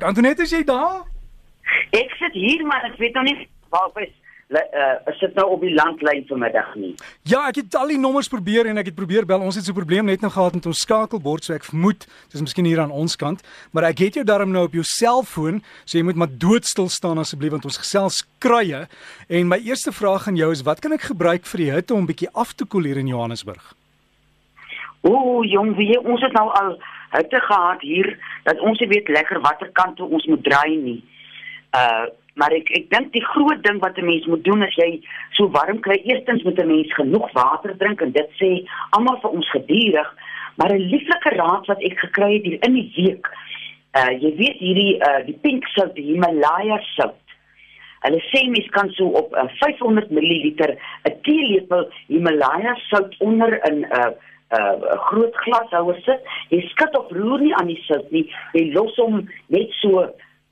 Antoinette, is jy daar? Ek sit hier maar ek weet nog nie waar is uh, is dit nou op die landlyn vanmiddag nie. Ja, ek het al die nommers probeer en ek het probeer bel. Ons het so 'n probleem net nou gehad met ons skakelbord, so ek vermoed dis miskien hier aan ons kant, maar ek het jou darm nou op jou selfoon, so jy moet maar doodstil staan asseblief want ons gesels kruie. En my eerste vraag aan jou is wat kan ek gebruik vir die hitte om bietjie af te koel hier in Johannesburg? Ooh, jong, wie ons het nou al hitte gehad hier dat ons nie weet lekker watter kant toe ons moet draai nie. Uh maar ek ek dink die groot ding wat 'n mens moet doen as jy so warm kry, eerstens moet 'n mens genoeg water drink en dit sê almal vir ons gedurig, maar 'n lieflike raad wat ek gekry het hier in die week. Uh jy weet hierdie uh die pink sout, die Himalaya sout. Hulle sê mens kan so op uh, 500 ml 'n teelepel Himalaya sout onder in 'n uh, 'n uh, groot glashouer sit. Jy skud of roer nie aan die sout nie. Jy los hom net so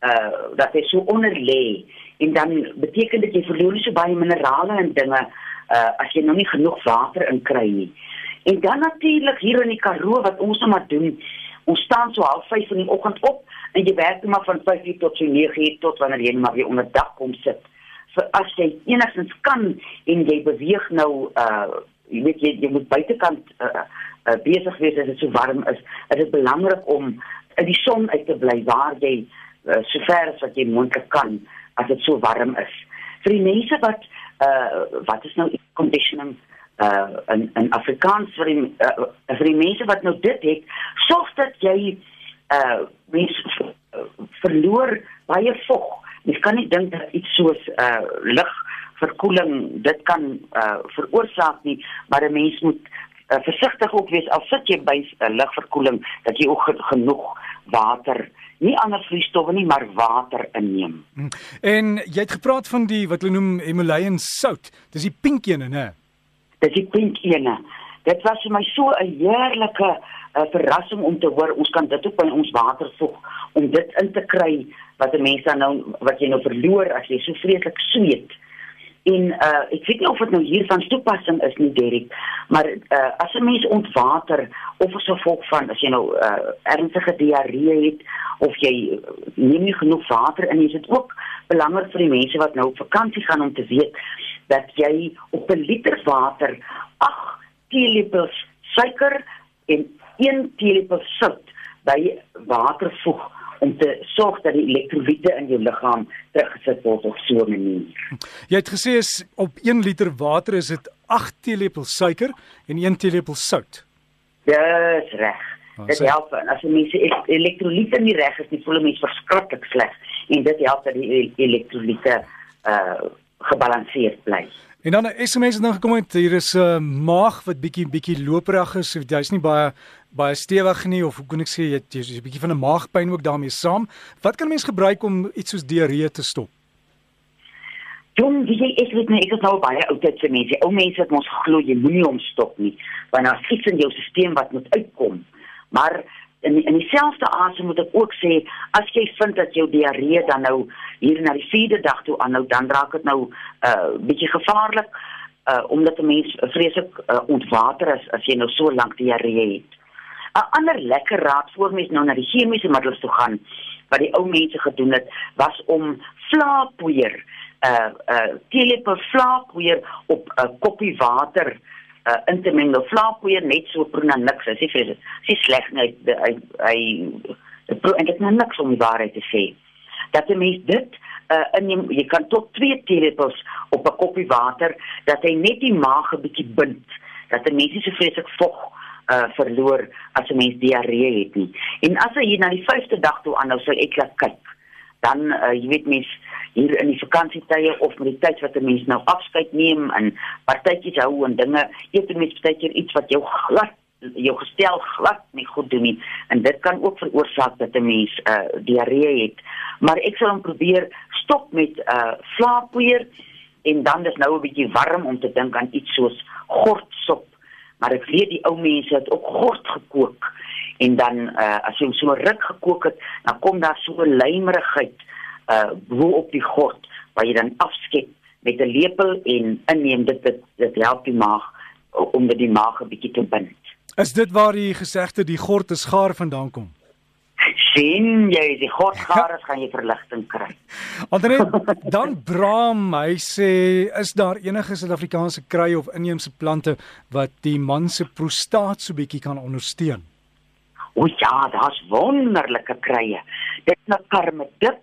uh dat hy so onder lê en dan beteken dit jy verloor nie so baie minerale en dinge uh as jy nog nie genoeg water inkry nie. En dan natuurlik hier in die Karoo wat ons nou maar doen, ons staan so half 5 in die oggend op en jy werk net maar van 5:00 tot so 9:00 tot wanneer jy maar weer onder dak kom sit. Vir as jy enigstens kan en jy beweeg nou uh jy weet jy, jy moet buitekant uh, uh besig wees as dit so warm is. Dit is belangrik om in die son uit te bly waar jy uh, so ver as wat jy moontlik kan as dit so warm is. Vir die mense wat uh wat is nou conditioning uh in in Afrikaans vir die uh, vir die mense wat nou dit het, sorg dat jy uh mens verloor baie vog. Mens kan nie dink dat iets soos uh lig verkoeling dit kan uh veroorsaak nie, maar 'n mens moet uh, versigtig ook wees al sit jy by 'n uh, ligverkoeling dat jy ook genoeg water nie ander vloeistowwe nie maar water inneem. Hm. En jy het gepraat van die wat hulle noem Himalayan sout. Dis die pink ene, né? Dis die pink ene. Dit was vir my so 'n heerlike uh, verrassing om te hoor ons kan dit ook by ons water voeg om dit in te kry wat 'n mens dan nou wat jy nou verloor as jy so vreeslik sweet. En uh ek weet nie of dit nou hier van toepassing is nie Derek, maar uh as 'n mens ontwater of as gevolg van as jy nou uh ernstige diarree het of jy neem nie genoeg water in, is dit ook belangrik vir die mense wat nou op vakansie gaan om te weet dat jy op 'n liter water 8 teelepels suiker en 1 teelepel sout by water voeg om te sorg dat die elektrolyte in jou liggaam teruggesit word op so 'n manier. Jy het gesê is op 1 liter water is dit 8 teelepels suiker en 1 teelepel sout. Dis reg. Oh, dit help as jy mense elektrolyte nie reg is nie, voel mense verskriklik sleg en dit help dat die elektrolyte uh gebalanseerd bly. En dan 'n SMS het nou gekom het hier is 'n uh, maag wat bietjie bietjie loperig is. Jy's nie baie baie stewig nie of hoe kan ek sê jy jy's 'n bietjie van 'n maagpyn ook daarmee saam. Wat kan mens gebruik om iets soos diarree te stop? Jong, jy ek weet nie, ek is nou baie oud tyd vir mense. Ou mense het ons glo jy moenie hom stop nie, want daar's iets in jou stelsel wat moet uitkom. Maar in in dieselfde asem moet ek ook sê as jy vind dat jou diarree dan nou hier na die vierde dag toe aanhou dan raak dit nou 'n uh, bietjie gevaarlik uh, omdat 'n mens vreeslik uh, ontwater is as jy nou so lank diarree het. 'n Ander lekker raad voor mens nou na die chemiese middels toe gaan wat die ou mense gedoen het was om vlaapoeier uh uh teelepel vlaapoeier op 'n uh, koppie water uh uh, in te meng. Vlaapoeier net so proe na niks. As jy vir dis sleg net hy hy proe en dit na niks om die waarheid te sê. Dat 'n mens dit uh, inneem, jy kan tot 2 teelepels op 'n koppie water dat hy net die maag 'n bietjie bind. Dat 'n mens nie so vreeslik vog uh verloor as 'n mens diarree het nie. En as hy na die 5de dag toe aanhou, sal ek laat kyk. Dan uh, jy weet mens hier in die vakansietye of met die tyd wat 'n mens nou afskeid neem en partytjies hou en dinge, eet 'n mens partykeer iets wat jou glad jou gestel glad nie goed doen nie en dit kan ook veroorsaak dat 'n mens uh diarree het. Maar ek sal hom probeer stop met uh slaappoeier en dan dis nou 'n bietjie warm om te dink aan iets soos gortsop. Maar ek weet die ou mense het ook gort gekook en dan uh as jy hom so ruk gekook het, dan kom daar so 'n lymerigheid uh bo op die gort waar jy dan afskep met 'n lepel en inneem dit dit, dit help die maag om dit die maag 'n bietjie te bind. Is dit waar die gesegde die gort is gaar vandaan kom? sien jy die godgares gaan jy verligting kry. Anderet dan Braam, hy sê is daar enige Suid-Afrikaanse kruie of inheemse plante wat die man se prostaat so bietjie kan ondersteun? O ja, daar's wonderlike kruie. Dit is 'n karmedip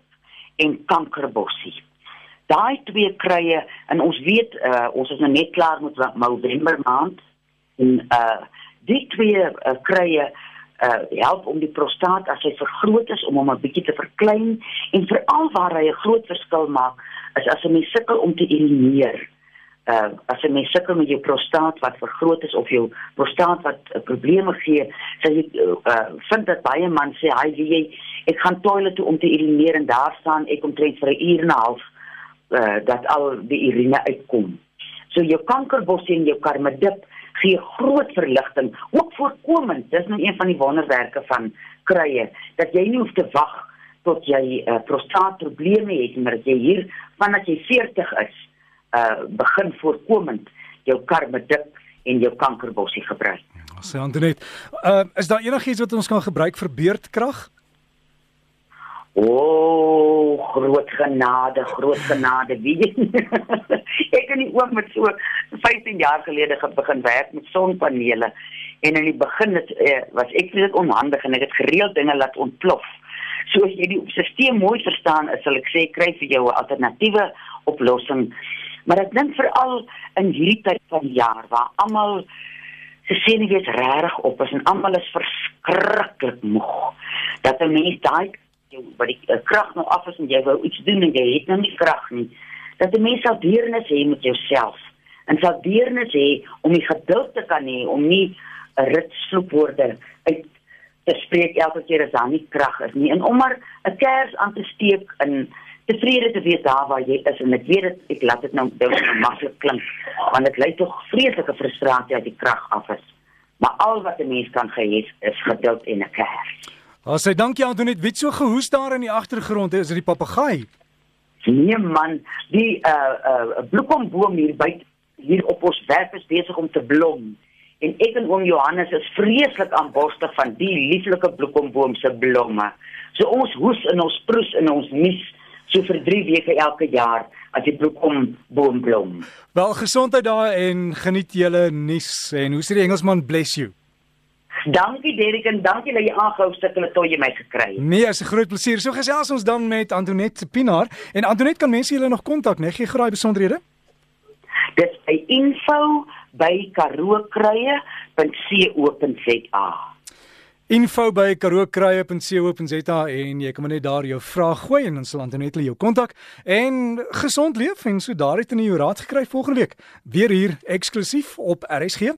en kankerbossie. Daai twee kruie en ons weet uh, ons is nou net klaar met November maand en uh die twee uh, kruie uh help om die prostaat as hy vergroot is om hom 'n bietjie te verklein en veral waar hy 'n groot verskil maak is as 'n mens sukkel om te urineer. Uh as 'n mens sukkel met jou prostaat wat vergroot is of jou prostaat wat uh, probleme gee, sê jy uh vind dat baie man sê hy wie jy ek gaan toilet toe om te urineer en daar staan ek omtrent vir 'n uur en 'n half uh dat al die urine uitkom. So jou kankerbossie en jou karmedip gee groot verligting, ook voorkomend. Dis nou een van die wonderwerke van kruie dat jy nie hoef te wag tot jy uh, prostaatprobleme het, maar dat jy hier vanaf jy 40 is, uh begin voorkomend jou karmedip en jou kankerbossie gebruik. Sê Antonet, uh is daar enigiets wat ons kan gebruik vir beerdkrag? O, oh, groot genade, groot genade. Wie ek het nie ook met so 15 jaar gelede begin werk met sonpanele en in die begin het eh, was ek net onhandig en ek het gereeld dinge laat ontplof. So as jy die stelsel mooi verstaan, sal ek sê kry vir jou 'n alternatiewe oplossing. Maar ek dink veral in hierdie tyd van jaar waar almal se senuwees regtig op is en almal is verskriklik moeg. Dat 'n mens daai jou wat die uh, krag nou af is en jy wou iets doen en jy het nou nie krag nie. Dat 'n mens sal deernis hê met jouself. En sal deernis hê om die geduld te kan hê om nie 'n ritsloopwoorde uit te spreek elke keer as daar nie krag is nie. En om maar 'n kers aan te steek en tevrede te wees daar waar jy is. En ek weet dit ek laat dit nou dink maklik klink want dit lei tog vreeslike frustrasie uit die krag af is. Maar al wat 'n mens kan gee is geduld en 'n kers As hy dankie aan doen het, weet so gehoes daar in die agtergrond, is dit die papegaai? Nee man, die uh uh bloekomboom hier by hier op ons werf is besig om te blom. En ek en oom Johannes is vreeslik aanborstig van die lieflike bloekomboom se blomme. So ons hoes en ons proes en ons nies so vir 3 weke elke jaar as die bloekomboom blom. Wel gesondheid daar en geniet julle nuus en hoe sê die Engelsman bless you. Dankie Derek en dankie dat jy aangehou sukkel tot jy my gekry het. Nee, is 'n groot plesier. So gesels ons dan met Antonet Pinaar en Antonet kan mense julle nog kontak, né? Gee graai besonderhede. Dit is info by karookruie.co.za. Info by karookruie.co.za en jy kan net daar jou vraag gooi en dan sal Antonet jou kontak en gesond leef en so daar het in jou raad gekry volgende week weer hier eksklusief op RSG